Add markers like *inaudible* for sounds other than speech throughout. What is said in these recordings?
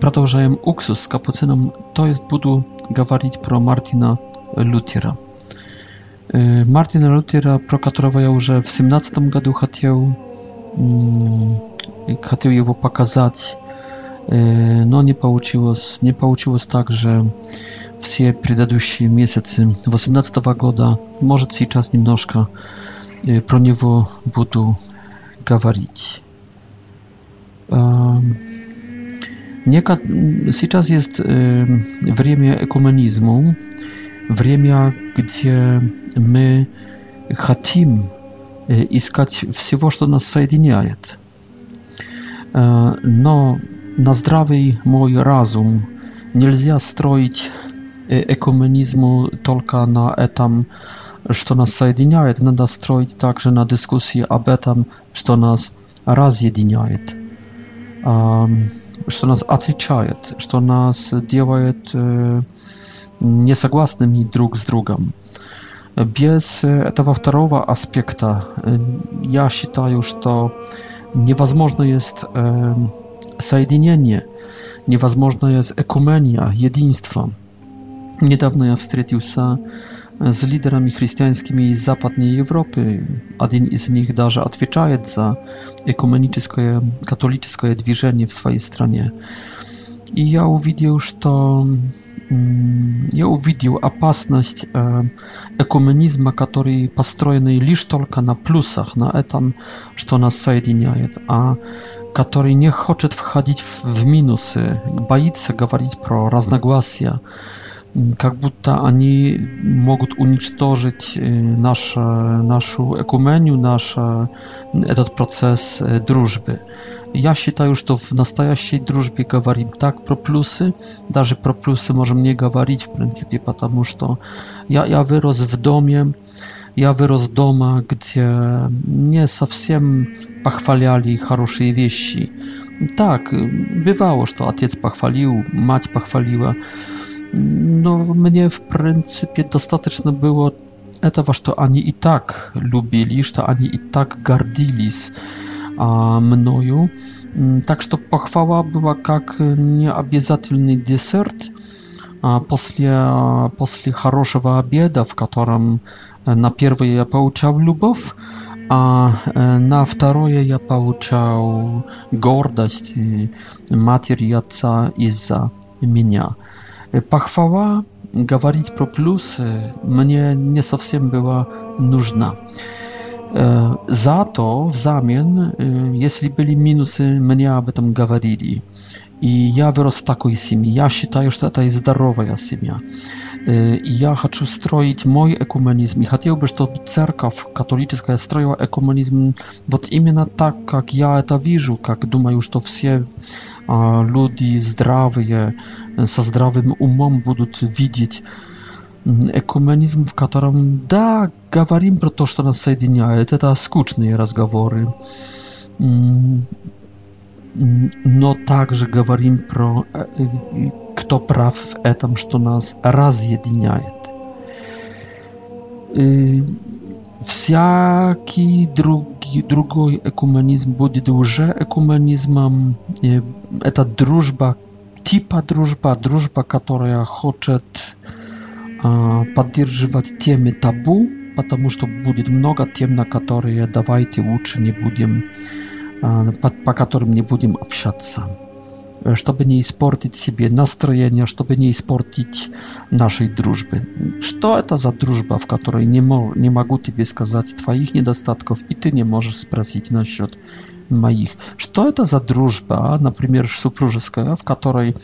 продолжаем уксус с капуцином, то есть буду говорить про Мартина Лютера. Мартина Лютера, про которого я уже в семнадцатом году хотел, хотел его показать, но не получилось. Не получилось так, что все предыдущие месяцы 18 года, может сейчас немножко про него буду говорить. Um... Niekad, teraz jest czas y, e, ekumenizmu, czas, gdzie my chcemy iskać wszystko, co nas łączy. E, no, na zdrowy mój rozum nie można stroić y, ekumenizmu tylko na etam, co nas łączy. Trzeba stroić także na dyskusję o etam, co nas rozjedniaje. Um, что нас отличает, что нас делает несогласными друг с другом. Без этого второго аспекта я считаю, что невозможно есть соединение, невозможно есть экумения, единство. Недавно я встретился z liderami chrześcijańskimi z zachodniej Europy. Jeden z nich nawet odpowiada za ekumeniczne, katolickie движenie w swojej stronie. I ja uwidził, że mm, ja uwidził opasność e, ekumenizmu, który построjony lisz tylko na plusach, na etam, co nas sojedniaje, a który nie chce wchodzić w minusy, boi się mówić pro raznogłasia. Mm как будто они могут уничтожить наше, нашу экумению, наш этот процесс дружбы. Я считаю, что в настоящей дружбе говорим так про плюсы, даже про плюсы можем не говорить в принципе, потому что я, я вырос в доме, я вырос дома, где не совсем похваляли хорошие вещи. Так, бывало, что отец похвалил, мать похвалила, no, mnie w pryncypie dostatecznie było e, to, ani i tak lubili, że ani i tak gardili a mnoju. Mm, tak, że pochwała była jak nieobiezatelny desert a после, после хорошего обеда, w którym e, na pierwsze ja pouczał lubow, a e, na второе ja pouczał gordość matki i ojca i za mnie. Pachwała Gawarit Pro plusy, e, mnie nie совсем była nużna. E, za to w zamian, e, jeśli byli minusy, mnie aby tam gawarili. И я вырос в такой семье. Я считаю, что это и здоровая семья. И я хочу строить мой экуменизм. И хотел бы, чтобы церковь католическая строила экуменизм вот именно так, как я это вижу, как думаю, что все люди здравые, со здравым умом будут видеть экуменизм, в котором, да, говорим про то, что нас соединяет. Это скучные разговоры но также говорим про кто прав в этом, что нас разъединяет. Всякий другий, другой экуменизм будет уже экуменизмом. Это дружба, типа дружба, дружба, которая хочет поддерживать темы табу, потому что будет много тем, на которые давайте лучше не будем э, под, по которым не будем общаться, чтобы не испортить себе настроение, чтобы не испортить нашей дружбы. Что это за дружба, в которой не, мог, не могу тебе сказать твоих недостатков, и ты не можешь спросить насчет моих. Что это за дружба, например, супружеская, в которой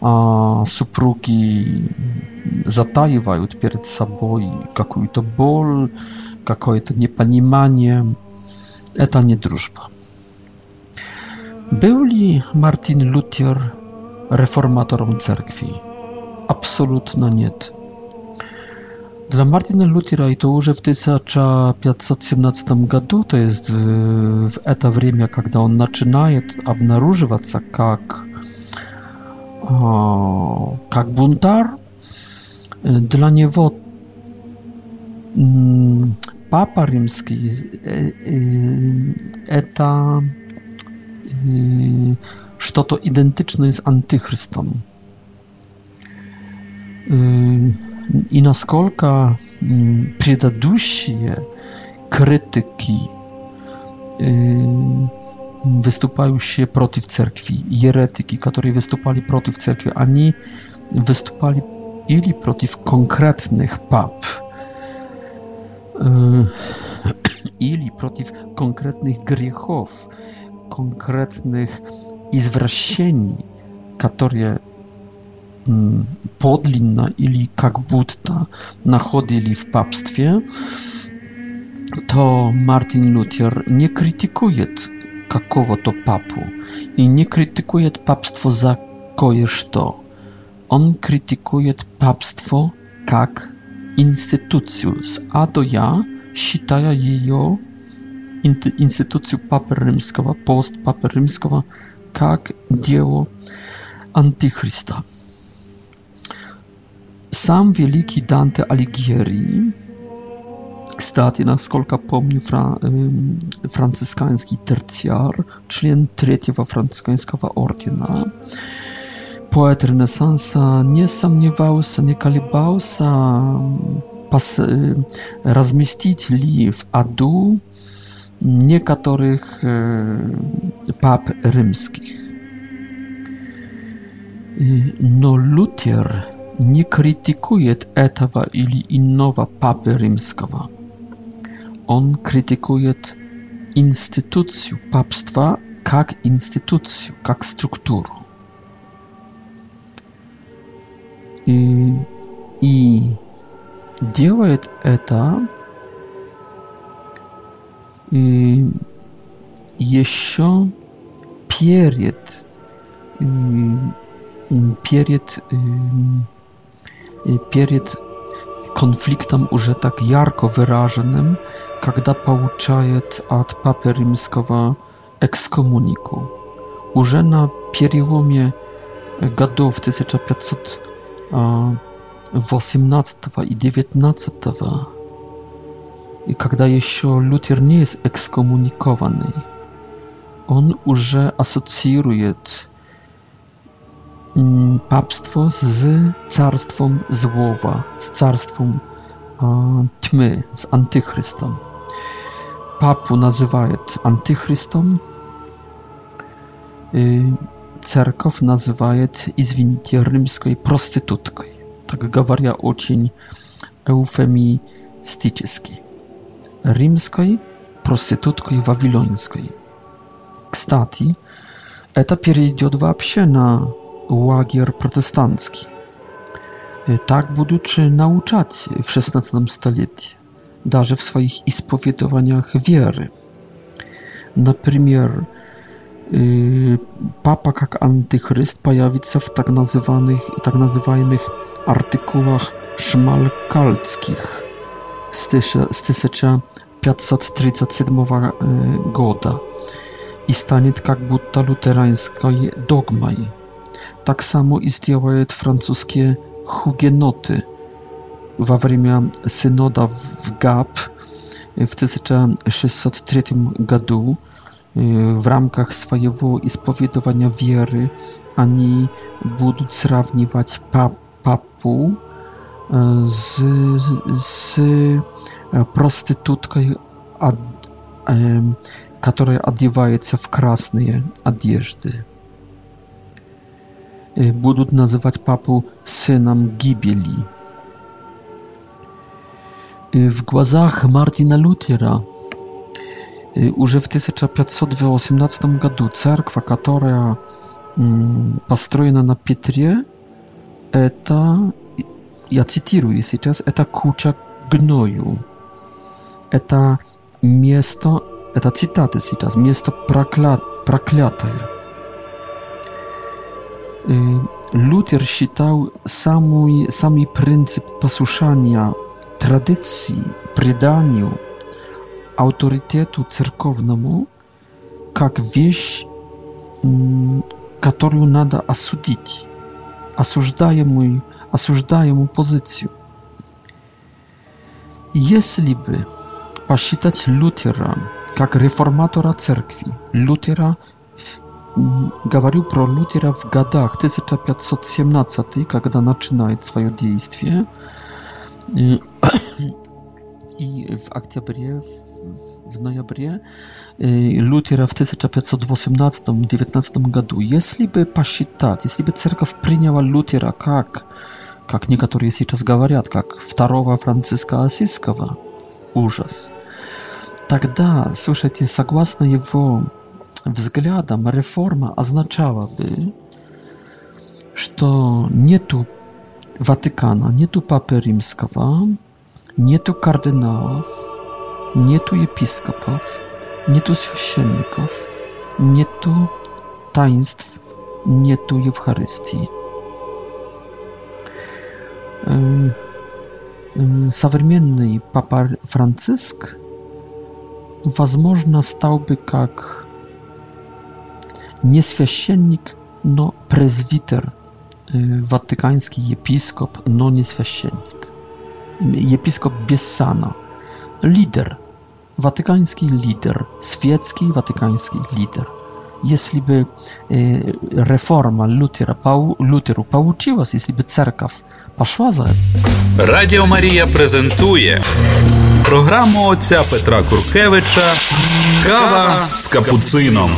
а, супруги затаивают перед собой какую-то боль, какое-то непонимание? Это не дружба. Był Martin Luther reformatorem cerkwi? Absolutnie nie. Dla Martina Luthera i to już w 1517 roku, to jest w, etapie, eta wremia, kiedy on zaczyna odnaruzywać się jak jak buntar, dla niego mm, papa rzymski e, e, to što y, to identyczne jest antychrystom. Y, na skolka предыдущие y, krytyki się przeciw cerkwi, jeretyki, którzy wystupali przeciw cerkwi, ani wystupali ili przeciw konkretnych pap, ili *clears throat* przeciw konkretnych grzechów, konkretnych izwrasieni, które mm, podlinna ili jak budta nachodzili w papstwie, to Martin Luther nie krytykuje kakowo to papu i nie krytykuje papstwo za kojesz to. On krytykuje papstwo jak instytucję A do Ja, считая ее instytucją papy post papy jak dzieło antychrista. Sam wielki Dante Alighieri, kstaty, na skolka pomnił fra, um, franciszkański tercjar, człen trzeciego franciszkańskiego ordyna, poet renesansa, nie samniewał się, nie kalibał się, um, li w adu, niektórych e, pap rzymskich. E, no Luther nie krytykuje etawa ili innowa papy rzymskiego. On krytykuje instytucję papstwa jak instytucję, jak strukturę. E, I, i делает это i jeszcze przed przed przed konfliktem już tak jarko wyrażonym, kiedy pouczajet od papy rzymskiego ekskomuniku. Już na przełomie gadów 1518 i 19 когда еще Лютер не есть экскоммуникованный. Он уже ассоциирует папство z carstwem złowa, z carstwem e, tmy, z antychrystą. Papu называет antychrystą, e, cerkow называет, извините, римской prostytutką. Tak gawaria очень eufemistический римской проституткой вавилонской. Кстати, это перейдет вообще na łagier protestancki. E, tak buduczy nauczać w XVI stuleciu, darze w swoich ispowiedowaniach wiery. Na przykład e, Papa jak antychryst pojawi się w tak, nazywanych, tak nazywanych artykułach szmalkalckich z 1537 e, goda i stanie jak butta luterańskiej dogmaj. Tak samo i zdziałają francuskie hugenoty w awrymia synoda w GAP e, w 1603 gadu e, w ramkach swojego spowiedowania wiery ani budu srawniwać papu z, e, prostytutką, e, która odziewa się w krasne odzieżdy. E, będą nazywać papu synem gibeli. W głazach Martina Lutera już w 1518 roku cerkwa, która um, mm, postrojona na Pietrze, to я цитирую сейчас, это куча гною. Это место, это цитата сейчас, место прокля... проклятое. Лютер считал самый, самый принцип послушания традиции, преданию, авторитету церковному, как вещь, которую надо осудить. Осуждаемый осуждая ему позицию. Если бы посчитать Лютера как реформатора церкви, Лютера говорил про Лютера в годах 1517, когда начинает свое действие, и, и в октябре, в, в ноябре Лютера в 1518-19 году. Если бы посчитать, если бы церковь приняла Лютера как как некоторые сейчас говорят, как второго Франциска Осиского. Ужас. Тогда, слушайте, согласно его взглядам, реформа означала бы, что нету Ватикана, нету Папы Римского, нету кардиналов, нету епископов, нету священников, нету таинств, нету Евхаристии. современный Папа Франциск, возможно, стал бы как не священник, но презвитер, ватиканский епископ, но не священник. Епископ Бессана, лидер, ватиканский лидер, светский ватиканский лидер – если бы э, реформа Лютера, пау, Лютеру получилась, если бы церковь пошла за это. Радіо Марія презентує програму отця Петра Куркевича «Кава с капуцином».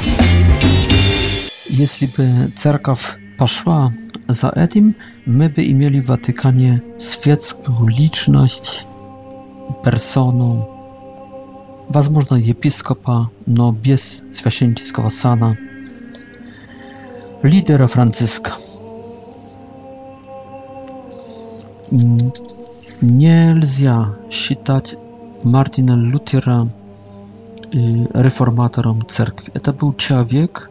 Если бы церковь пошла за этим, мы бы имели в Ватикане светскую личность, персону, возможно, епископа, но без священнического сана, лидера Франциска. Нельзя считать Мартина Лютера реформатором церкви. Это был человек,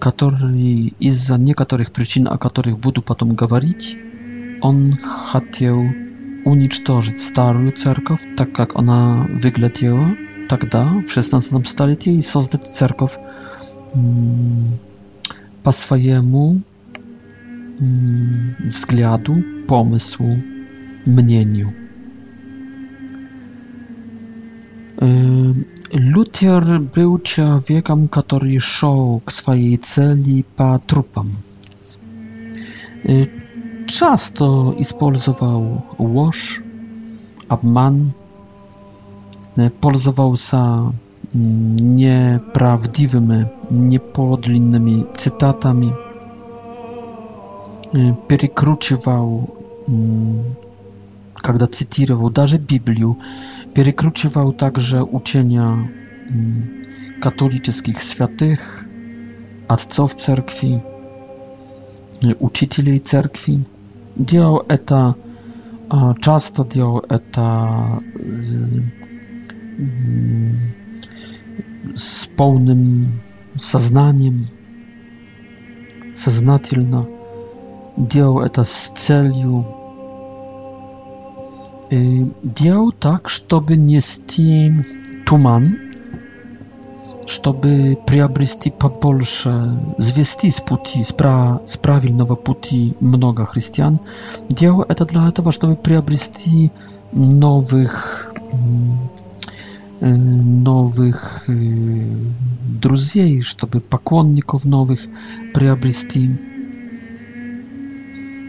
который из-за некоторых причин, о которых буду потом говорить, он хотел уничтожить старую церковь, так как она выглядела, тогда, в XVI столетии, создать церковь по своему względu, pomysłu, mnieniu. Yy, Luther był człowiekiem, który szedł k swojej celi po trupam. Yy, często использовал ложь, обман, pользовал неправдивыми, неподлинными цитатами, перекручивал, когда цитировал даже Библию, перекручивал также учения католических святых, отцов церкви, учителей церкви. Делал это, часто делал это z pełnym сознанием, сознательно делал это с целью делал так, чтобы нести туман, чтобы приобрести побольше, звести с пути, с, пра, с правильного пути много христиан. Делал это для этого, чтобы приобрести новых новых друзей, чтобы поклонников новых приобрести.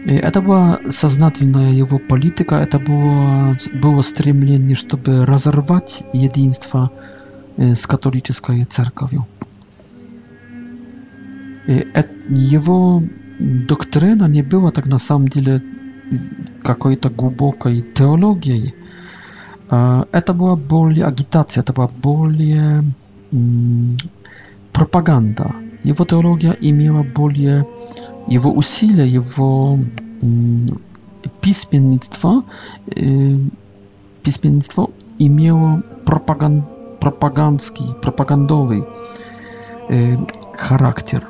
Это была сознательная его политика, это было, было стремление, чтобы разорвать единство с католической церковью. Его доктрина не была так на самом деле какой-то глубокой теологией, Это была более агитация, это была более пропаганда. Его теология имела более... Его усилия, его письменство, письменство имело пропаган, пропагандский, пропагандовый характер.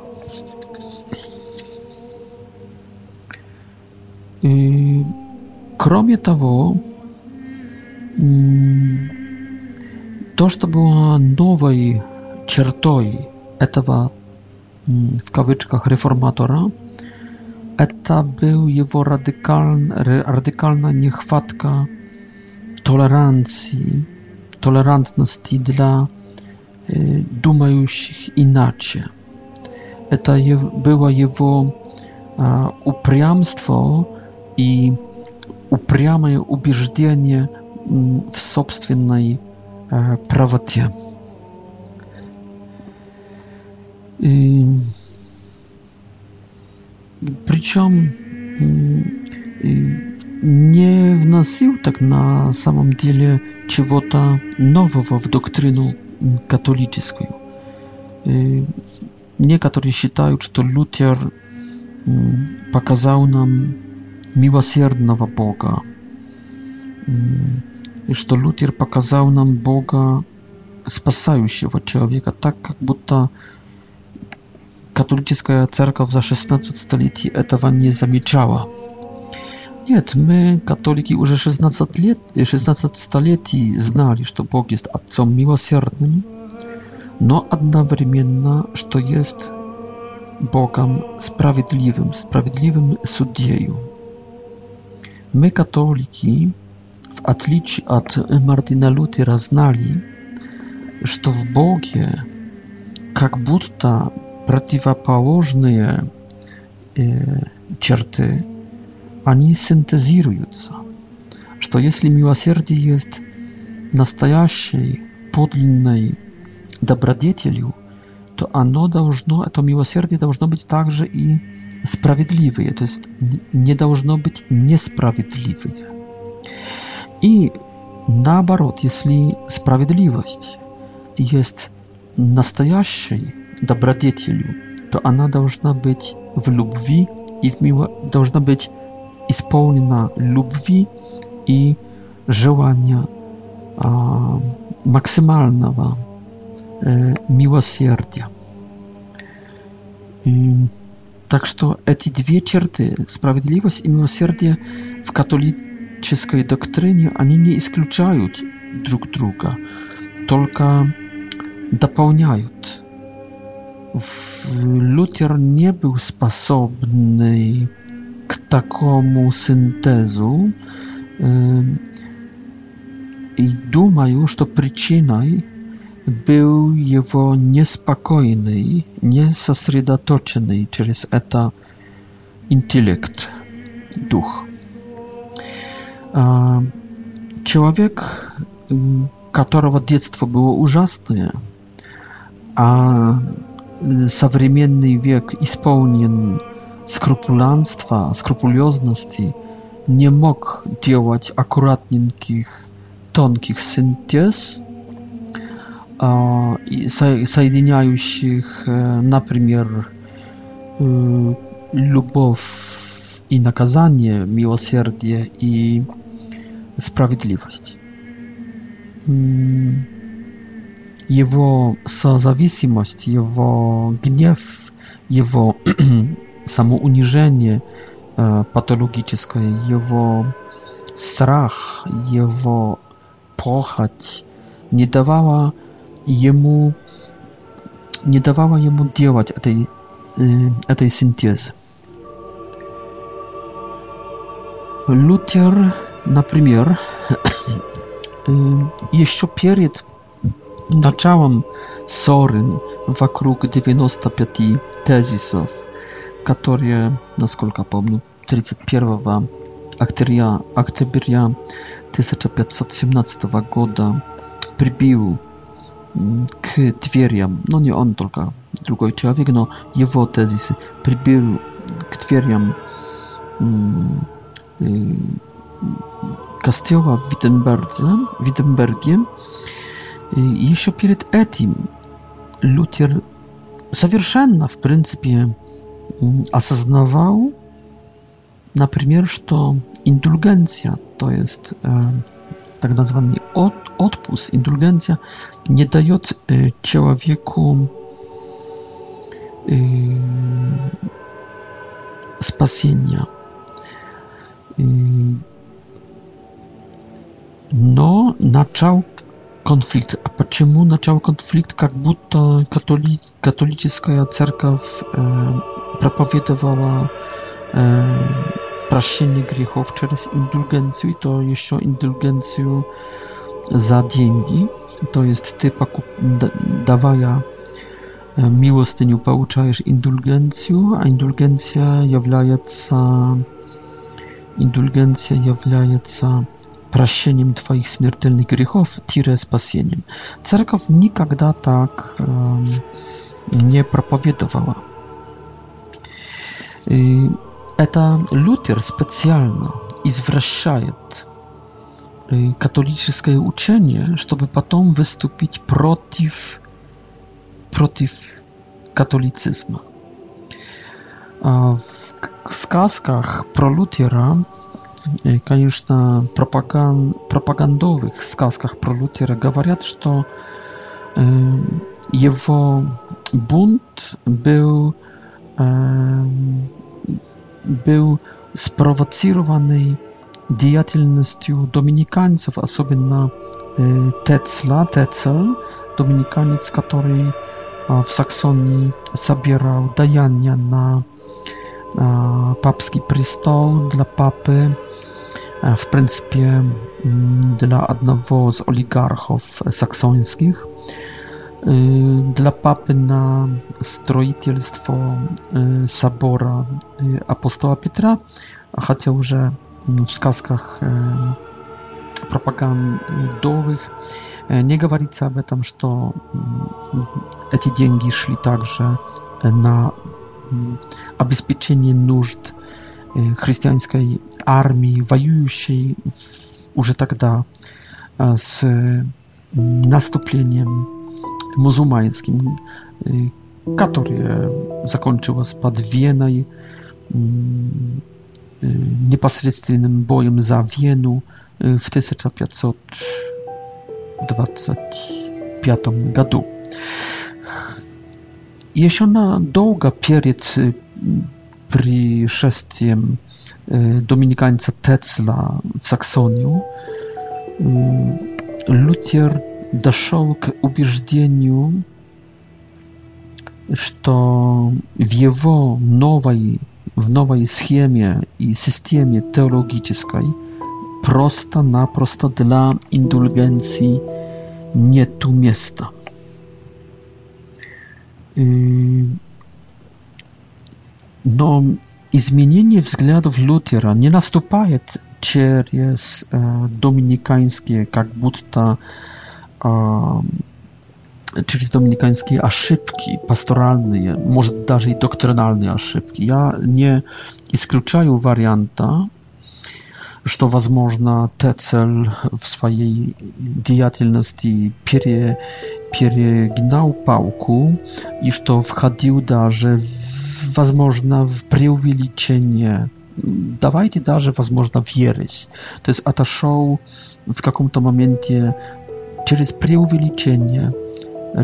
И, кроме того, то, что было новой чертой этого, в кавычках, реформатора, это был его радикаль, радикальная нехватка tolerancji, tolerantności dla думающих иначе. Это было его упрямство и упрямое убеждение в собственной э, правоте. И... Причем не вносил так на самом деле чего-то нового в доктрину католическую. И некоторые считают, что Лютер показал нам милосердного Бога. и что Лютер показал нам Бога, спасающего человека, так как будто католическая церковь за 16 столетий этого не замечала. Нет, мы, католики, уже 16 лет, 16 столетий знали, что Бог есть Отцом Милосердным, но одновременно, что есть Bogiem sprawiedliwym, sprawiedliwym sędziu. My katoliki w отличие od Мартина Лютера, знали, что в Боге как будто противоположные э, черты, они синтезируются, что если милосердие есть настоящей, подлинной добродетелью, то оно должно, это милосердие должно быть также и справедливое, то есть не должно быть несправедливое. И наоборот, если справедливость есть настоящей добродетелью, то она должна быть в любви и в мило... должна быть исполнена любви и желания а, максимального э, милосердия. И, так что эти две черты, справедливость и милосердие в католицизме czeskiej doktrynie ani nie wykluczają drug druga, tylko dopełniają. Luther nie był sposobny takomu syntezu y, i duma już, że przyczyną był jego niespokojny, niesosredotoczony czyli eta intelekt, duch. А, человек, которого детство было ужасное, а э, современный век исполнен скрупулянства, скрупулезности, не мог делать аккуратненьких тонких синтез, а, соединяющих, э, например, э, любовь и наказание, милосердие и sprawiedliwość. Mm. Jego zależność, jego gniew, jego *clears throat* samouniżenie e, patologiczne, jego strach, jego pochać nie dawała jemu nie dawała jemu działać tej e, tej syntezy. Lutier Например, еще перед началом ссоры вокруг 95 тезисов, которые, насколько помню, 31 октября, октября 1517 года прибил к дверям, но не он только, другой человек, но его тезисы прибил к дверям kastioła w Wittenbergiem jeszcze y, przed etim Luther совершенно, w pryncypie mm, asaznawał na przykład, że indulgencja, to jest e, tak nazwany od, odpust, indulgencja nie daje człowieku wieku y, spasienia. но начал конфликт. А почему начал конфликт? Как будто католи католическая церковь э, проповедовала э, прощение грехов через индульгенцию, и то еще индульгенцию za деньги. To jest ty pokup, da, dawaja miłostyniu pouczajesz indulgencję, a indulgencja является indulgencja является прощением твоих смертельных грехов, тире спасением. Церковь никогда так э, не проповедовала. И это Лютер специально извращает католическое учение, чтобы потом выступить против, против католицизма. В сказках про Лютера Э, конечно, пропаган, пропагандовых сказках про Лютера говорят, что э, его бунт был, эм, был спровоцированный деятельностью доминиканцев, особенно э, Тецла, Тецел, доминиканец, который в Саксонии собирал даяния на E, papski prystol dla papy, e, w pryncypie mm, dla jednego z oligarchów saksońskich, e, dla papy na stroitelstwo sabora apostoła Piotra, chociaż że mm, w skazkach propagandowych nie mówi się o tym, że te pieniądze szli także na обеспечение нужд христианской армии, воюющей уже тогда с наступлением мусульманским, которое закончилось под Веной, непосредственным боем за Вену в 1525 году jeśli ona długa przed y, przyjściem y, dominikańca Tesla w Saksonii, y, Luther doszedł k ubieżdzeniu, że w jego nowej w nowej schemie i systemie teologicznej prosta na prosta dla indulgencji nie tu miejsca no i zmienienie względów Lutera nie nastąpa przez e, dominikańskie, jak butta, przez e, dominikańskie aszybki pastoralne, może nawet i doktrynalne aszybki. Ja nie wykluczam warianta, что, возможно, Тецель в своей деятельности пере, перегнал палку и что входил даже, в, возможно, в преувеличение давайте даже, возможно, в ересь. То есть отошел в каком-то моменте через преувеличение,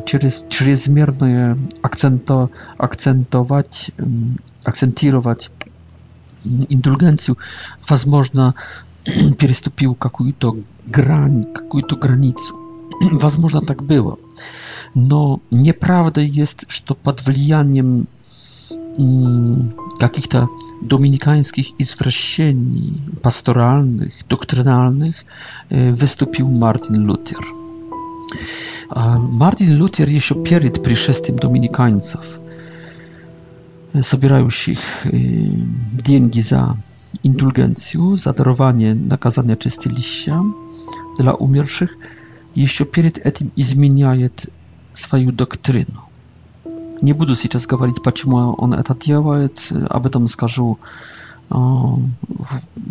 через чрезмерное акценто, акцентовать, акцентировать индульгенцию, возможно, переступил какую-то грань, какую-то границу. Возможно, так было. Но неправда есть, что под влиянием каких-то dominikańskich извращений pastoralnych, doktrynalnych wystąpił Martin Luther. Martin Luther jeszcze przed przyjściem dominikańców zabierają ich y, dzięki za indulgencję, za darowanie nakazania czysty liścia dla umierszych, jeszcze przed tym zmieniają swoją doktrynę. Nie będę teraz mówić, dlaczego on to robi, aby tam skażu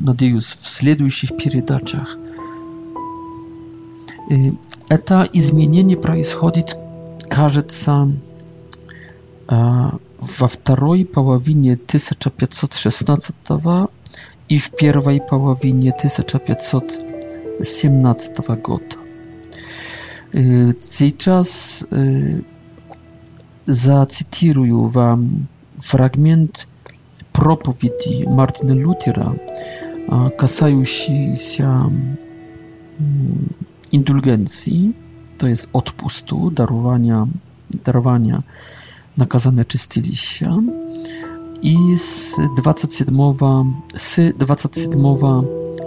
nadzieję w следующих передачах. Y, это изменение происходит, кажется, э, во второй половине 1516 и в первой половине 1517 года. Сейчас zacytuję Wam fragment propowiedzi Martina Luthera kasający się yy, indulgencji, to jest odpustu, darowania, darowania nakazane czyścili się i z 27 z 27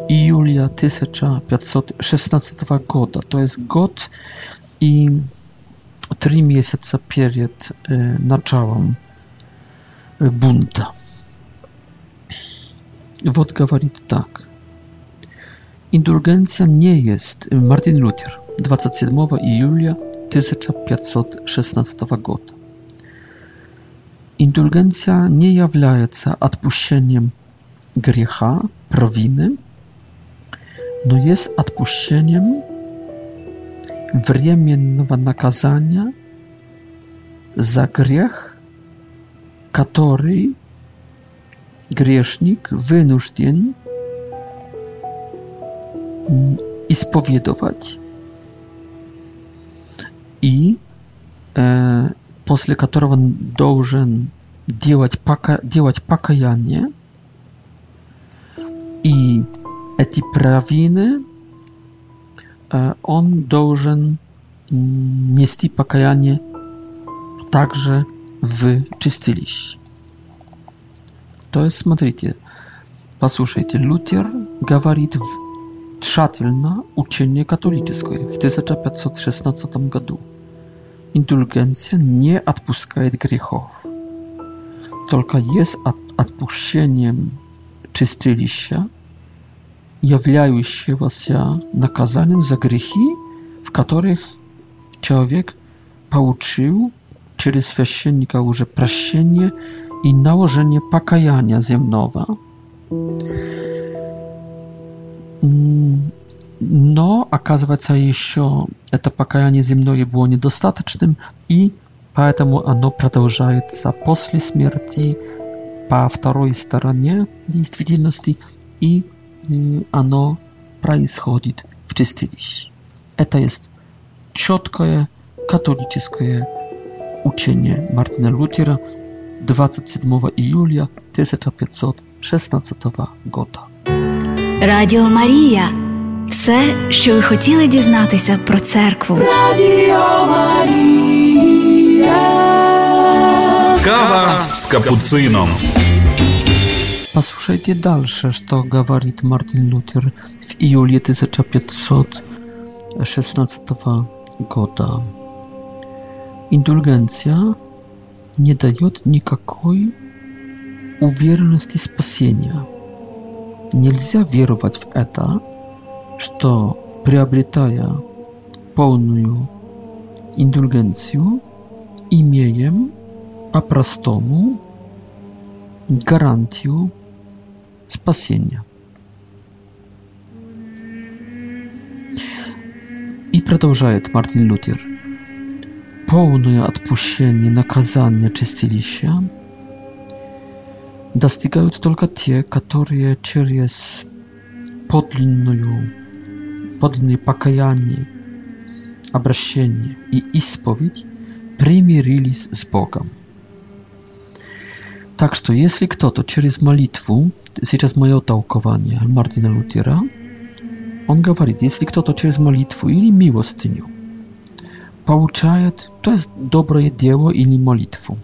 i Julia 1516 goda to jest god i 3 miesiące e, na zaczęłam e, bunta Wod mówi tak indulgencja nie jest e, Martin Luther 27 i Julia 1516 goda Indulgencja nie jest odpuszczeniem grzecha, prowiny, no jest odpuszczeniem wremiennego nakazania za grzech, który grzesznik wynuszdien mm, i spowiedować i e, после которого должен делать, пока, делать покаяние, и эти провины он должен нести покаяние также в чистилище. То есть, смотрите, послушайте, Лютер говорит тщательно учение католическое в 1516 году indulgencja nie odpuszcza grzechów. Tylko jest odpuszczeniem czystylisia, jawiającego się nakazaniem za grzechy, w których człowiek pouczył przez święcennika już przeszenie i nałożenie pokajania ziemnowa. Mm, но оказывается еще это покаяние земное было недостаточным, и поэтому оно продолжается после смерти по второй стороне действительности, и оно происходит в чистилище. Это есть четкое католическое учение Мартина Лютера 27 июля 1516 года. Радио Мария – Все, що ви хотіли дізнатися про церкву. Радіо Марія. Кава с капуцином. Послушайте дальше, что говорит Мартин Лютер в июле 1516 года. Индульгенция не дает никакой уверенности спасения. Нельзя веровать в это, что, приобретая полную индульгенцию, имеем по-простому гарантию спасения. И продолжает Мартин Лютер. Полное отпущение наказания чистилища достигают только те, которые через подлинную Господне покаяние, обращение и исповедь примирились с Богом. Так что если кто-то через молитву, сейчас мое толкование Мартина Лютера, он говорит, если кто-то через молитву или милостыню получает, то есть доброе дело или молитву,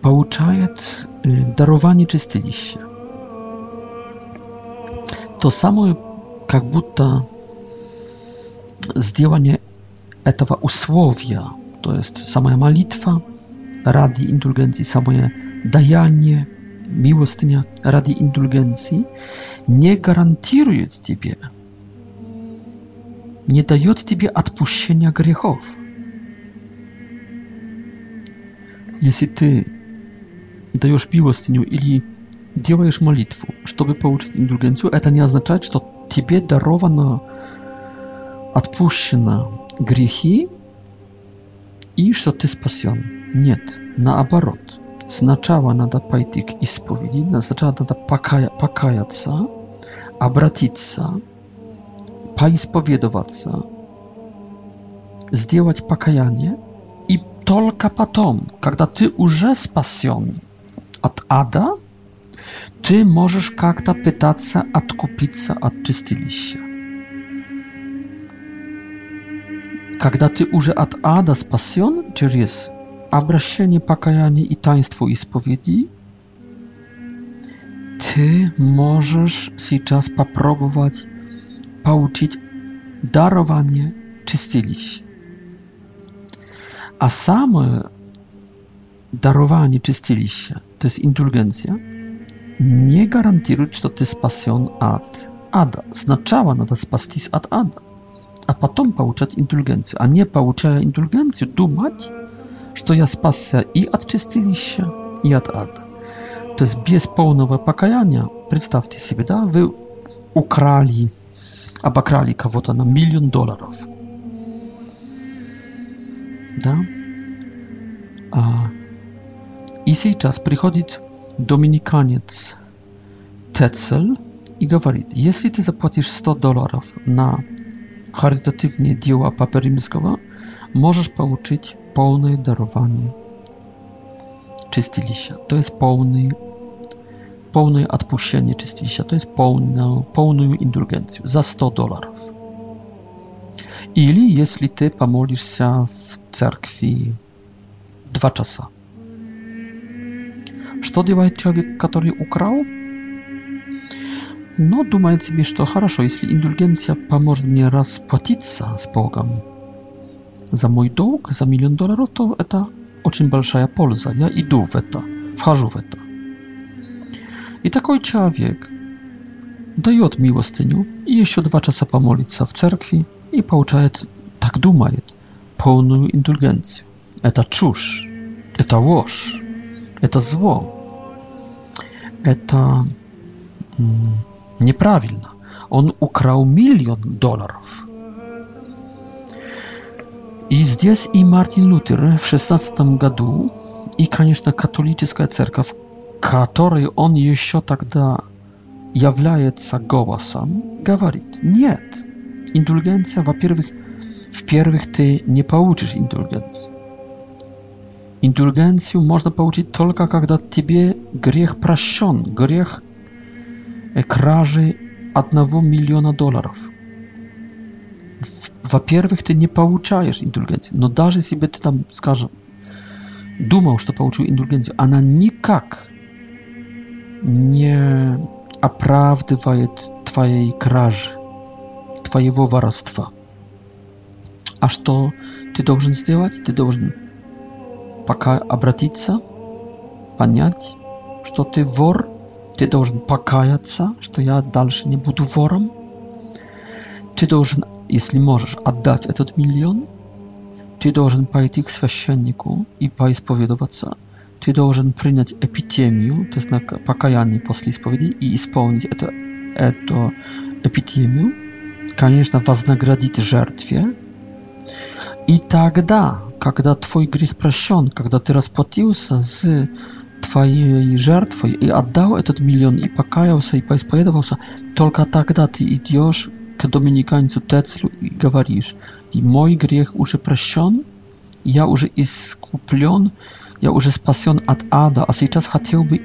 получает дарование чистилища, то само как будто zdjęcie etowa usłowia, to jest sama malitwa, radi indulgencji, samoje dajanie, miłostynia, radi indulgencji, nie gwarantuje Ciebie, nie daje Ciebie odpuszczenia grzechów. Jeśli Ty dajesz miłostyniu, ili działajesz malitwę, żeby połączyć indulgencję, to nie oznacza, że Ciebie darowano отпущено грехи и что ты спасен. Нет, наоборот. Сначала надо пойти к исповеди, сначала надо покая, покаяться, обратиться, поисповедоваться, сделать покаяние, и только потом, когда ты уже спасен от ада, ты можешь как-то пытаться откупиться от чистилища. Когда ты уже от ада спасен через обращение, покаяние и таинство исповеди, ты можешь сейчас попробовать получить дарование чистилищ. А самое дарование чистилища, то есть индульгенция, не гарантирует, что ты спасен от ада. Сначала надо спастись от ада а потом получать индульгенцию. А не получая индульгенцию, думать, что я спасся и от чистилища, и от ада. То есть без полного покаяния, представьте себе, да, вы украли, обокрали кого-то на миллион долларов. Да? А, и сейчас приходит доминиканец Тецел и говорит, если ты заплатишь 100 долларов на charytatywnie dzieła Папы możesz pouczyć pełne darowanie. Чистилища. To jest pełny, pełne odpuszczenie czystiliścia. To jest pełną, pełną indulgencję za 100 dolarów. jeśli ty ты się w cerkwi dwa часа. co делает człowiek, który ukradł? Но думает себе, что хорошо, если индульгенция поможет мне расплатиться с Богом за мой долг, за миллион долларов, то это очень большая польза. Я иду в это, вхожу в это. И такой человек дает милостыню и еще два часа помолится в церкви и получает, так думает, полную индульгенцию. Это чушь, это ложь, это зло, это... Nieprawilna. On ukrał milion dolarów. I здесь i Martin Лютер w 16 году, и, конечно, католическая церковь, которой он еще тогда является голосом, говорит, нет, индульгенция, во-первых, в-первых, ты не получишь индульгенцию. Индульгенцию можно получить только, когда тебе грех прощен, грех kraży одного миллиона долларов. Во-первых, ты не получаешь индульгенцию, но даже если бы ты там, скажем, думал, что получил индульгенцию, она никак не оправдывает твоей кражи, твоего воровства. А что ты должен сделать? Ты должен пока обратиться, понять, что ты вор, Ты должен покаяться, что я дальше не буду вором. Ты должен, если можешь, отдать этот миллион. Ты должен пойти к священнику и поисповедоваться. Ты должен принять эпитемию, то есть покаяние после исповеди, и исполнить это, эту эпитемию. Конечно, вознаградить жертве. И тогда, когда твой грех прощен, когда ты расплатился с твоей жертвой и отдал этот миллион и покаялся и исповедовался, только тогда ты идешь к доминиканцу Тецлу и говоришь, и мой грех уже прощен, я уже искуплен, я уже спасен от ада, а сейчас хотел бы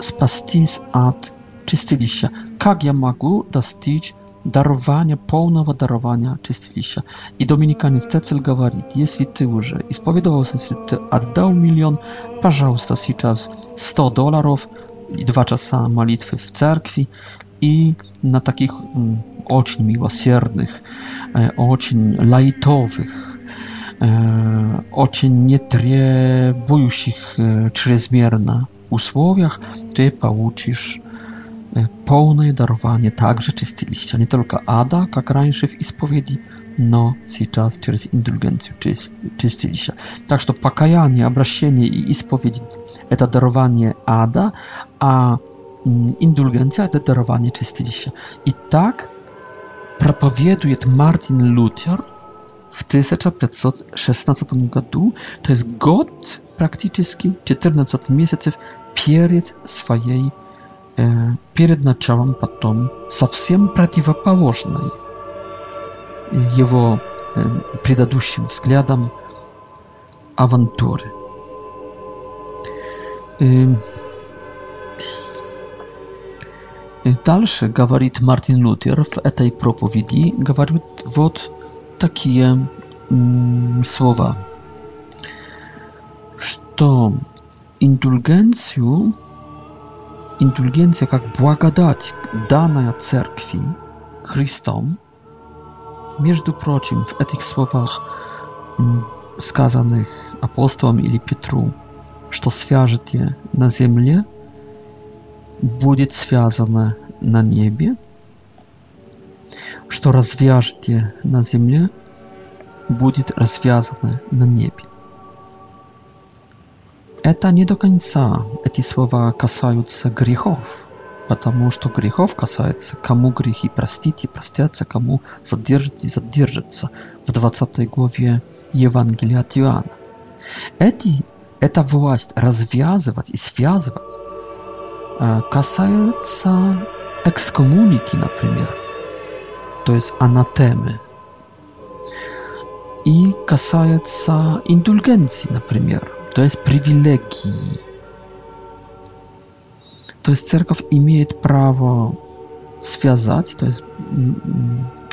спастись от чистилища. Как я могу достичь darowania, pełnego darowania czystilisia. I Dominikaniec Cecil mówi, jeśli ty i spowiedował sens, że ty oddał milion, proszę teraz 100 dolarów i dwa czasy malitwy w cerkwi i na takich bardzo mm, miłosiernych, bardzo e, lajtowych, bardzo e, nietrzebujących e, czrezmierna usłowiach, ty pouczysz E, pełne darowanie także czysty czystiliście, nie tylko Ada, jak раньше w spowiedzi, no teraz przez indulgencję czystiliście. Także pakajanie, obrażenie i ispowiedź to darowanie Ada, a mm, indulgencja to darowanie czysty czystiliście. I tak propowieduje Martin Luther w 1516 roku, to jest god praktycznie 14 miesięcy przed swojej Э, перед началом потом совсем противоположной его э, предыдущим взглядам авантюры. Э, дальше говорит Мартин Лютер в этой проповеди, говорит вот такие слова, что индульгенцию Индульгенция как благодать, данная Церкви Христом. Между прочим, в этих словах, сказанных апостолом или Петру, что свяжете на земле, будет связано на небе, что развяжете на земле, будет развязано на небе. Это не до конца. Эти слова касаются грехов, потому что грехов касается, кому грехи простить и простятся, кому задержать и задержатся в 20 главе Евангелия от Иоанна. Эти, эта власть развязывать и связывать э, касается экскоммуники, например, то есть анатемы, и касается индульгенции, например, то есть привилегии. То есть церковь имеет право связать, то есть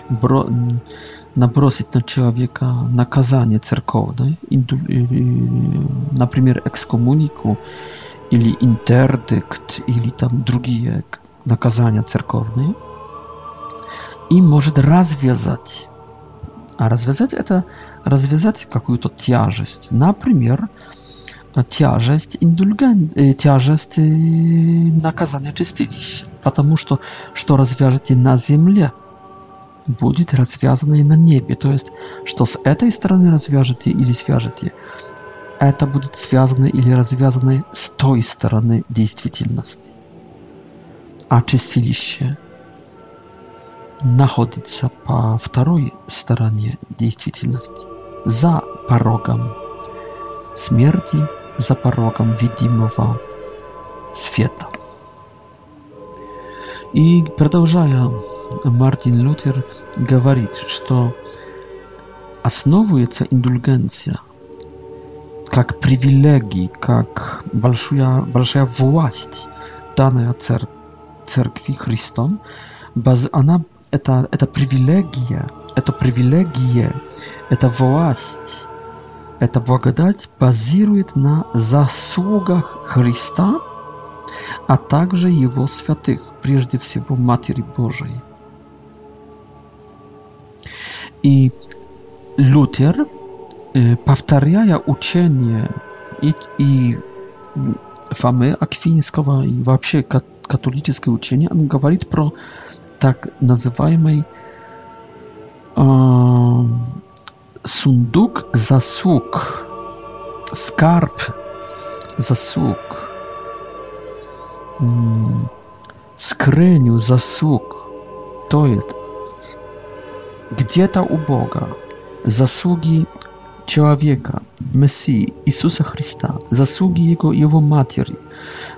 бро, набросить на человека наказание церковное, э, э, например, экскоммунику или интердикт, или там другие наказания церковные, и может развязать. А развязать это развязать какую-то тяжесть. Например, тяжесть индульген... тяжесть наказания чистилища, потому что что развяжете на земле, будет развязано и на небе. То есть, что с этой стороны развяжете или свяжете, это будет связано или развязано с той стороны действительности. А чистилище находится по второй стороне действительности, за порогом смерти, za porogiem видимого света. И продолжая, Мартин Лютер говорит, что основывается индульгенция как привилегий, как большая, большая власть, данная цер церкви Христом, баз, она, это, это привилегия, это привилегия, это власть, Эта благодать базирует на заслугах Христа, а также Его святых, прежде всего Матери Божией. И Лютер, э, повторяя учение и, и Фоме Аквинского и вообще католическое учение, он говорит про так называемый э, sunduk zasług, skarb zasług, mm, skryniu zasług. To jest, gdzie ta u Boga zasługi człowieka, Mesji, Jezusa Chrysta, zasługi Jego Jego Matki,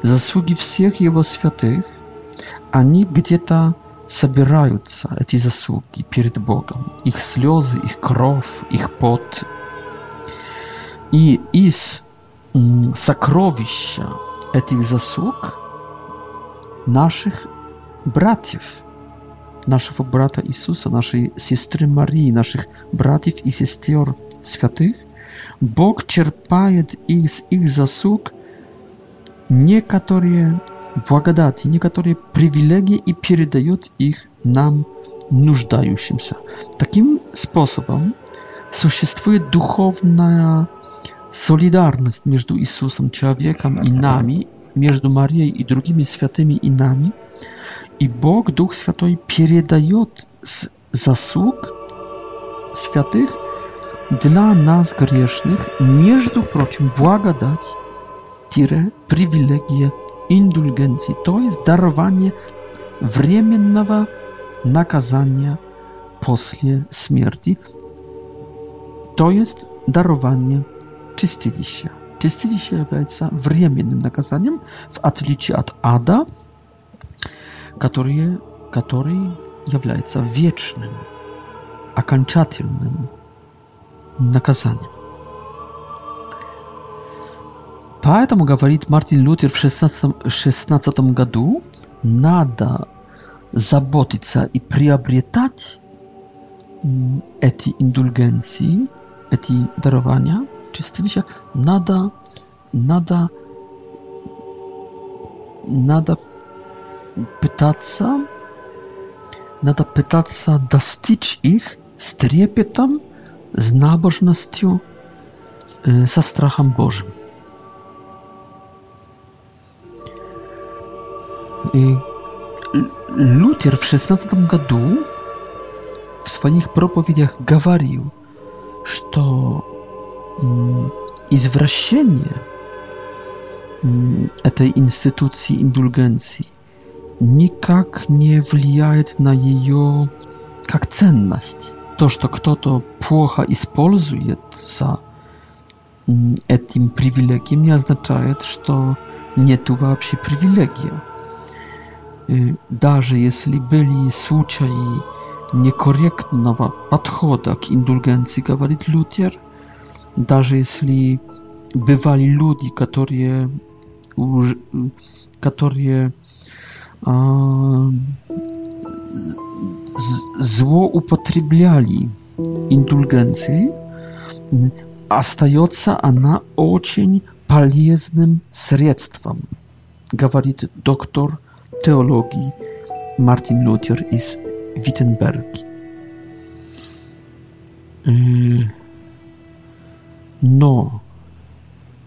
zasługi wszystkich Jego świętych, ani gdzie ta собираются эти заслуги перед Богом, их слезы, их кровь, их пот. И из сокровища этих заслуг наших братьев, нашего брата Иисуса, нашей сестры Марии, наших братьев и сестер святых, Бог черпает из их заслуг некоторые благодати, некоторые привилегии и передает их нам, нуждающимся. Таким способом существует духовная солидарность между Иисусом, человеком и нами, между Марией и другими святыми и нами, и Бог, Дух Святой, передает заслуг святых dla nas grzesznych, между прочим, благодать, тире, привилегия indulgencji. To jest darowanie wremiennego nakazania posle śmierci. To jest darowanie czystili się. Czystili się jawiajca wremiennym nakazaniem w atlicie od Ada, który, który jawiajca wiecznym, akanczatylnym nakazaniem. Поэтому, говорит Мартин Лютер в 16, 16 году, надо заботиться и приобретать эти индульгенции, эти дарования, чистилища, надо, надо, надо пытаться, надо пытаться достичь их с трепетом, с набожностью, со страхом Божьим. Luther w XVI году в своих проповедях говорил, что извращение этой институции индульгенции никак не влияет на ее как ценность. То, что кто-то плохо используется этим привилегием, не означает, что нет вообще привилегия даже если были случаи некорректного подхода к индульгенции, говорит Лютер, даже если бывали люди, которые, уж, которые а, зло употребляли индульгенцией, остается она очень полезным средством, говорит доктор Лютер teologii Martin Luther z Wittenberg. Mm. No,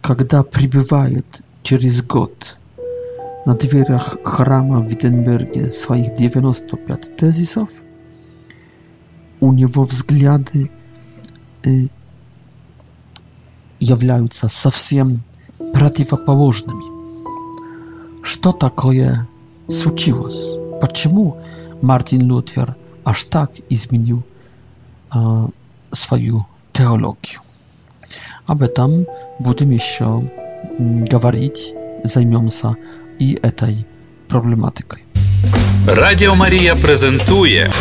kiedy przybywają przez God na drzwiach chrama w Wittenbergie swoich 95 tezisów, u niego wzgląty jawiają się całkiem przeciwpołożnymi. Co takie jest случилось? Почему Мартин Лютер аж так изменил э, свою теологию? Об этом будем еще говорить, займемся и этой проблематикой. Радіо Марія презентує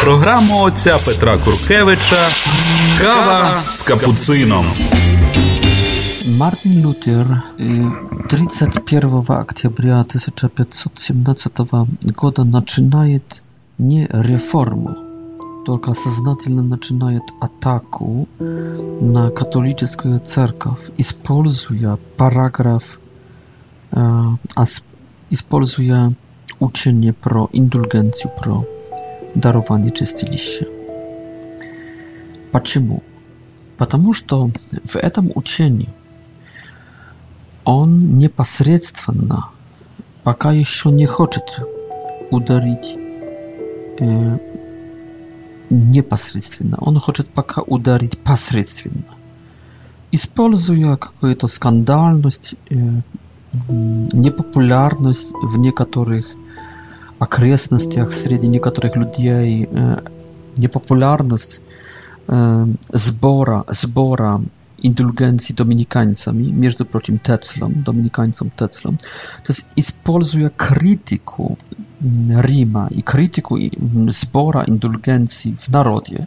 програму отця Петра Куркевича Кава з капуцином. Martin Luther 31 октября 1517 года начинает не реформу, только сознательно начинает атаку на католическую церковь, используя параграф, используя учение про индульгенцию, про дарование чистилища. Почему? Потому что в этом учении он непосредственно, пока еще не хочет ударить э, непосредственно. Он хочет пока ударить посредственно, используя какую-то скандальность, э, непопулярность в некоторых окрестностях среди некоторых людей, э, непопулярность э, сбора, сбора indulgencji dominikańcami, między прочим, Teclą, dominikańcom Teclą, to jest, используя критику Rima i krytyku i zbora indulgencji w narodzie.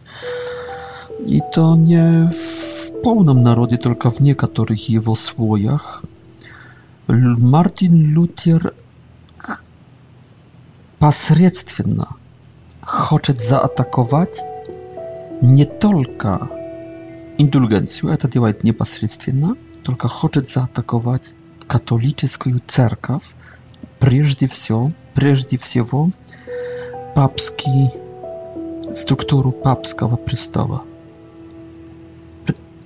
I to nie w pełnym narodzie, tylko w niektórych jego słojach. Martin Luther посредственно chce zaatakować nie tylko indulgencją, a to działa niepośrednio, tylko chce zaatakować katolicką cerkaw, przede wszystkim papski strukturu papskiego przystawa.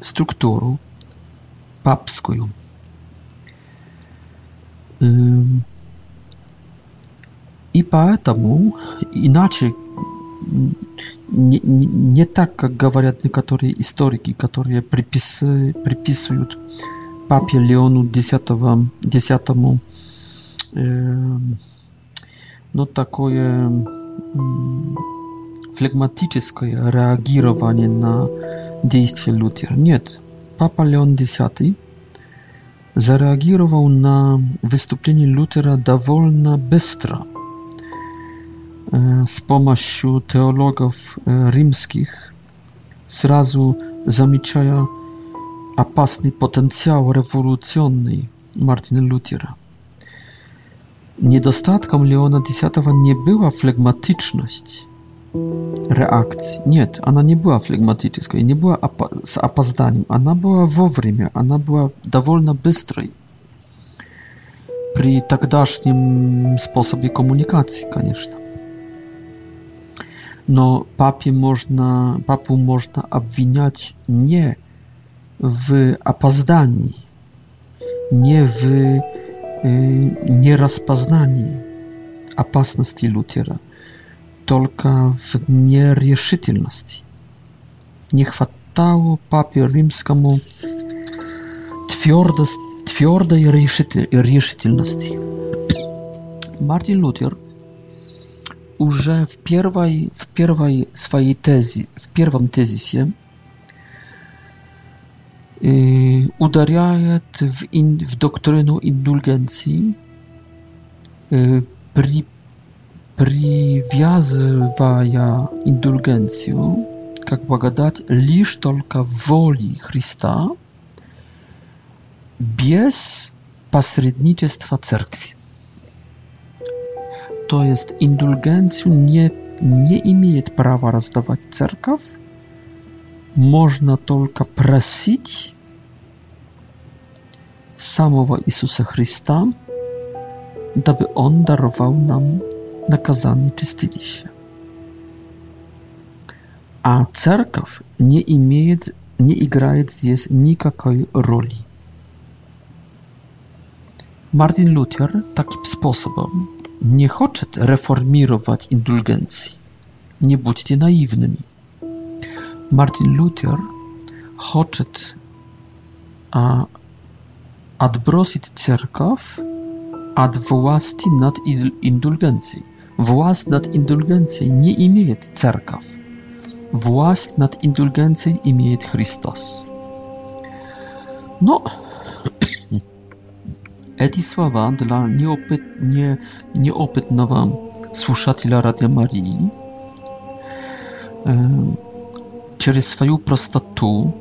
Strukturu papską. Um, I dlatego inaczej не, не, не так, как говорят некоторые историки, которые припис, приписывают папе Леону X, X э, ну, такое э, флегматическое реагирование на действия Лютера. Нет, папа Леон X зареагировал на выступление Лютера довольно быстро – E, z pomocą teologów e, rzymskich zrazu zamiczają apasny potencjał rewolucyjny Martina Lutera. Niedostatkiem Leona X nie była flegmatyczność reakcji. Nie, ona nie była flegmatyczna, nie była z opozdaniem. Ona była w ona była dowolna bystrej przy takdaśnym sposobie komunikacji, koniecznie. No, papie można, papu można obwiniać nie w apazdani, nie w y, nierozpoznani, opasności Lutera, tylko w nieрешительности. Nie хватало папе римскому твердость, твердой решительности. Мартин Лютер – уже в первой, в первой своей тезе, в первом тезисе э, ударяет в, ин, в доктрину индульгенции, э, при, привязывая индульгенцию как благодать лишь только воли Христа без посредничества церкви to jest indulgencją nie, nie imieje prawa rozdawać cerkaw, można tylko prosić samego Jezusa Chrysta, aby On darował nam nakazanie czystylisie. A cerkaw nie imieje, nie igraje jest nikakiej roli. Martin Luther takim sposobem nie хочет reformirować indulgencji. Nie bądźcie naiwnymi. Martin Luther chce, a, odbrosić cerkow od władzy nad indulgencją. Włas nad indulgencją nie imieje cerkaw. Włas nad indulgencją imieje Chrystus. No, Edisława dla nieopytnie, nieopytnowa слушателя Радио Марии через свою простоту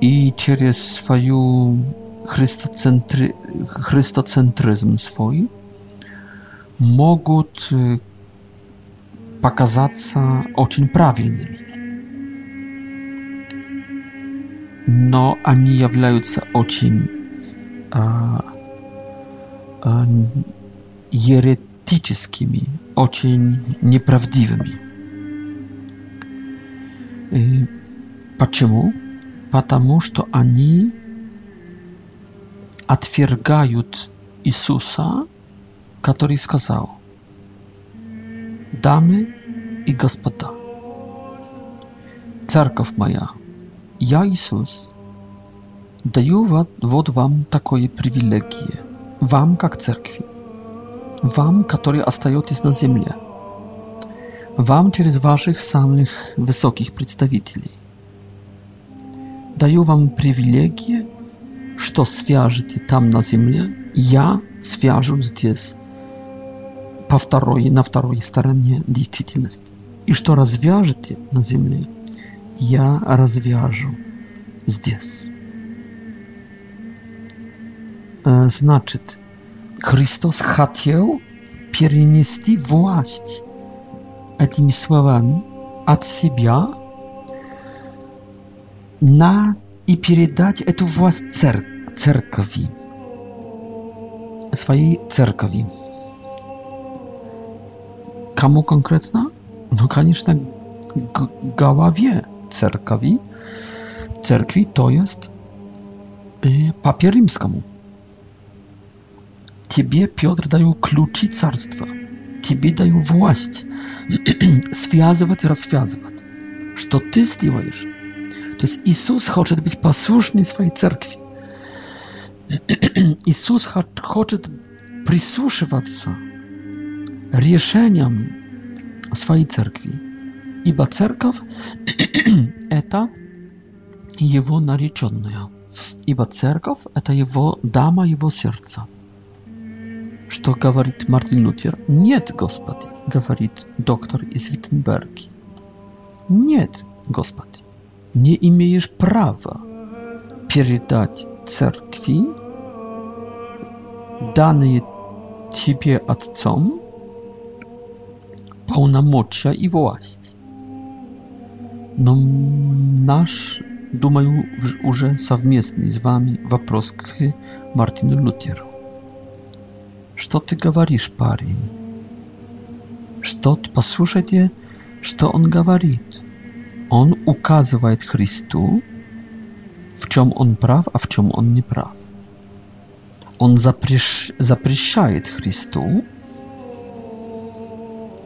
и через свою христоцентри... христоцентризм свой могут показаться очень правильными. Но они являются очень э, А, еретическими, очень неправдивыми. И почему? Потому что они отвергают Иисуса, который сказал, «Дамы и господа, церковь моя, я Иисус, даю вот вам такое привилегие. Вам, как церкви, вам, которые остаетесь на земле, вам через ваших самых высоких представителей. Даю вам привилегии, что свяжете там на земле, я свяжу здесь, по второй, на второй стороне действительности. И что развяжете на земле, я развяжу здесь значит, Христос хотел перенести власть этими словами от себя на и передать эту власть цер церкви, своей церкви. Кому конкретно? No конечно, голове церкви. Церкви, то есть э, папе римскому. Тебе, Петр, даю ключи царства. Тебе даю власть связывать и развязывать. Что ты сделаешь? То есть Иисус хочет быть послушным своей церкви. Иисус хочет прислушиваться решениям своей церкви. Ибо церковь – это его нареченная. Ибо церковь – это его дама его сердца. Что говорит Мартин Лютер? Нет, Господи, говорит доктор из Виттенберги. Нет, Господи, не имеешь права передать церкви данные тебе отцом полномочия и власть. Но наш, думаю, уже совместный с вами вопрос к Мартину Лютеру что ты говоришь, парень? Что, послушайте, что он говорит. Он указывает Христу, в чем он прав, а в чем он не прав. Он запрещ, запрещает Христу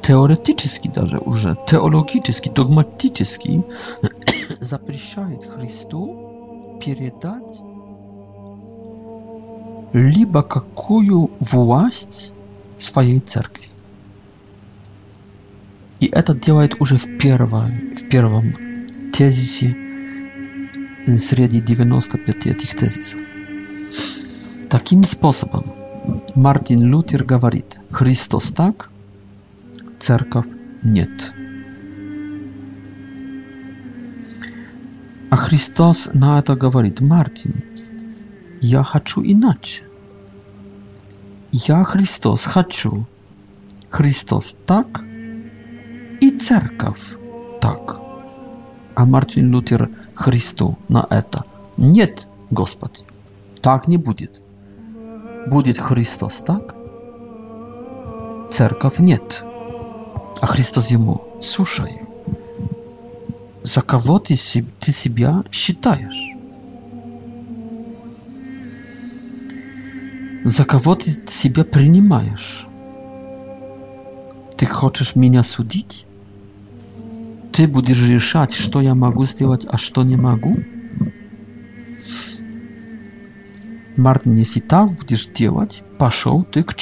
теоретически даже уже, теологически, догматически запрещает Христу передать либо какую власть своей церкви. И это делает уже в, первой, в первом тезисе э, среди 95 этих тезисов. Таким способом Мартин Лютер говорит, Христос так, церковь нет. А Христос на это говорит, Мартин, я хочу иначе. Я Христос хочу. Христос так и церковь так. А Мартин Лютер Христу на это. Нет, Господи, так не будет. Будет Христос так, церковь нет. А Христос ему, слушай, за кого ты, ты себя считаешь? za kogo ty siebie przyjmujesz? Ty chcesz mnie sądzić? Ty będziesz решать, co ja mogę zrobić, a co nie mogę? Martin, jeśli tak będziesz działać, poszedł ty k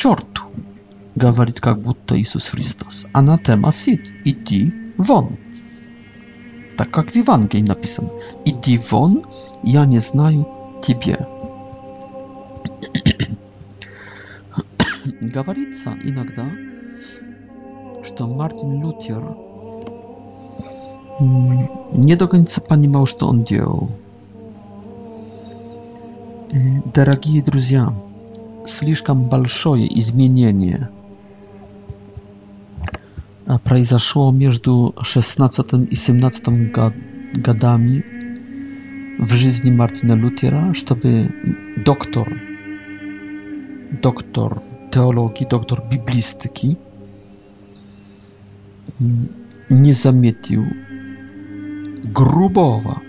Gawaritka, Mówi, jak Jezus Chrystus. A na temat sit, idź won. Tak jak w Ewangelii napisano. Idź won, ja nie znaję ciebie. Говорится иногда, что Мартин Лютер не до конца понимал, что он делал. Дорогие друзья, слишком большое изменение произошло между 16 и 17 годами w żyzni Martina Luthera, żeby doktor, doktor teologii, doktor biblistyki, mm, nie zamietił grubowa,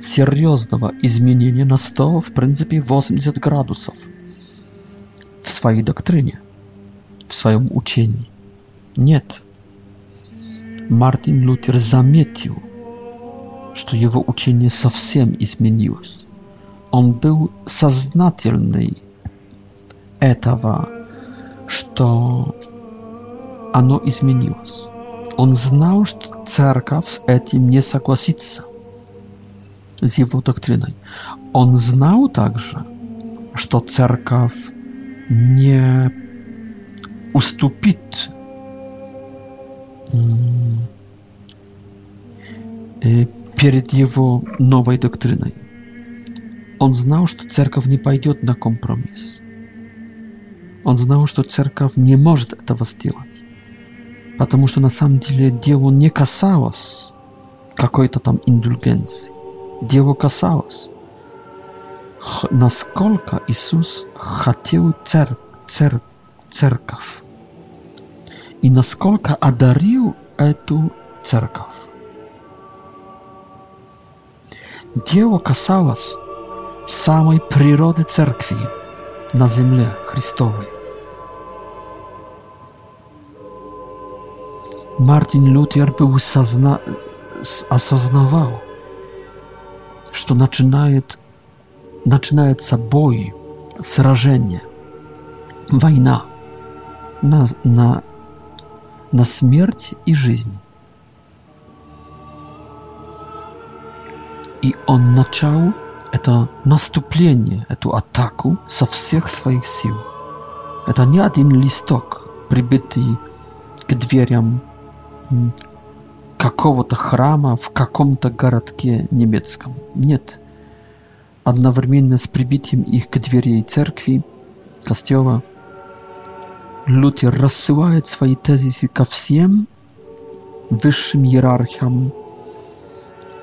serioznowa i zmienienia na sto, w pryncypie 80 gradusów w swojej doktrynie, w swoim ucieniu. Nie. Martin Luther zamietił, że jego ucienie zawsze zmieniło się. On był saznatelny этого, что оно изменилось. Он знал, что церковь с этим не согласится, с его доктриной. Он знал также, что церковь не уступит э, перед его новой доктриной. Он знал, что церковь не пойдет на компромисс. Он знал, что церковь не может этого сделать, потому что на самом деле дело не касалось какой-то там индульгенции. Дело касалось, насколько Иисус хотел цер цер церковь и насколько одарил эту церковь. Дело касалось самой природы церкви на земле Христовой. Мартин Лютер был созна... осознавал, что начинает, начинается бой, сражение, война на, на, на смерть и жизнь. И он начал это наступление, эту атаку со всех своих сил. Это не один листок, прибитый к дверям какого-то храма в каком-то городке немецком. Нет. Одновременно с прибитием их к двери церкви, костела, Лютер рассылает свои тезисы ко всем высшим иерархам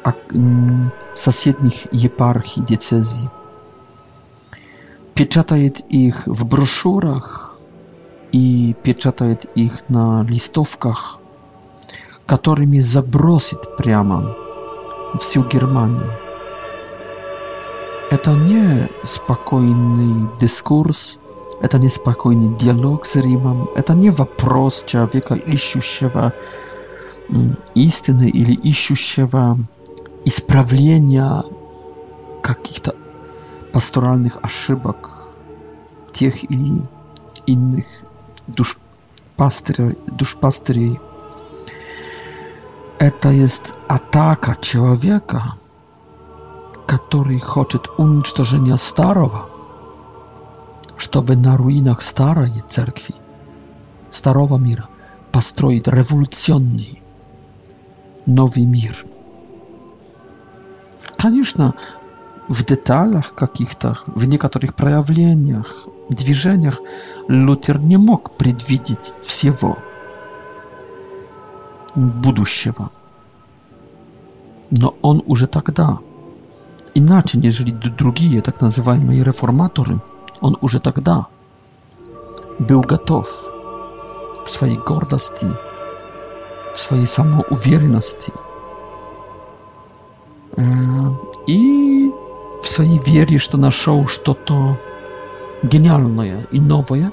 а, соседних епархий, децезий. Печатает их в брошюрах и печатает их на листовках – которыми забросит прямо всю Германию. Это не спокойный дискурс, это не спокойный диалог с Римом, это не вопрос человека, ищущего истины или ищущего исправления каких-то пасторальных ошибок тех или иных душ душ душпастырей это есть атака человека, который хочет уничтожения старого, чтобы на руинах старой церкви, старого мира, построить революционный новый мир. Конечно, в деталях каких-то, в некоторых проявлениях, движениях Лютер не мог предвидеть всего – будущего. Но он уже тогда, иначе, нежели другие так называемые реформаторы, он уже тогда был готов в своей гордости, в своей самоуверенности и в своей вере, что нашел что-то гениальное и новое,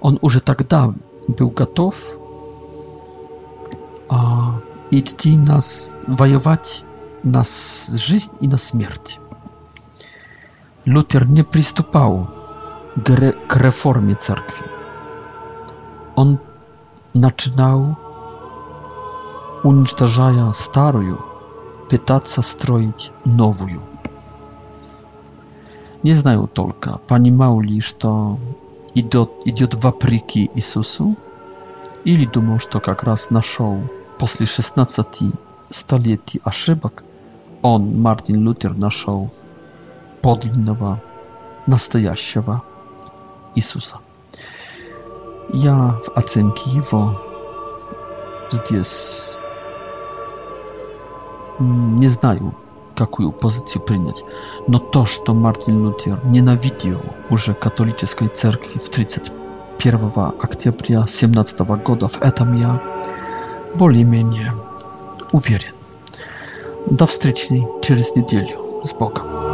он уже тогда был готов и идти нас воевать на жизнь и на смерть. Лютер не приступал к реформе церкви. Он начинал, уничтожая старую, пытаться строить новую. Не знаю только, понимал ли, что идет, идет вопреки Иисусу, или думал, что как раз нашел После 16 столетий ошибок он, Мартин Лютер, нашел подлинного, настоящего Иисуса. Я в оценке его здесь не знаю, какую позицию принять, но то, что Мартин Лютер ненавидел уже католической церкви в 31 октября 17 года, в этом я boli mnie uwierzyć. Do wstrzyczni, через неделю. Z Богом.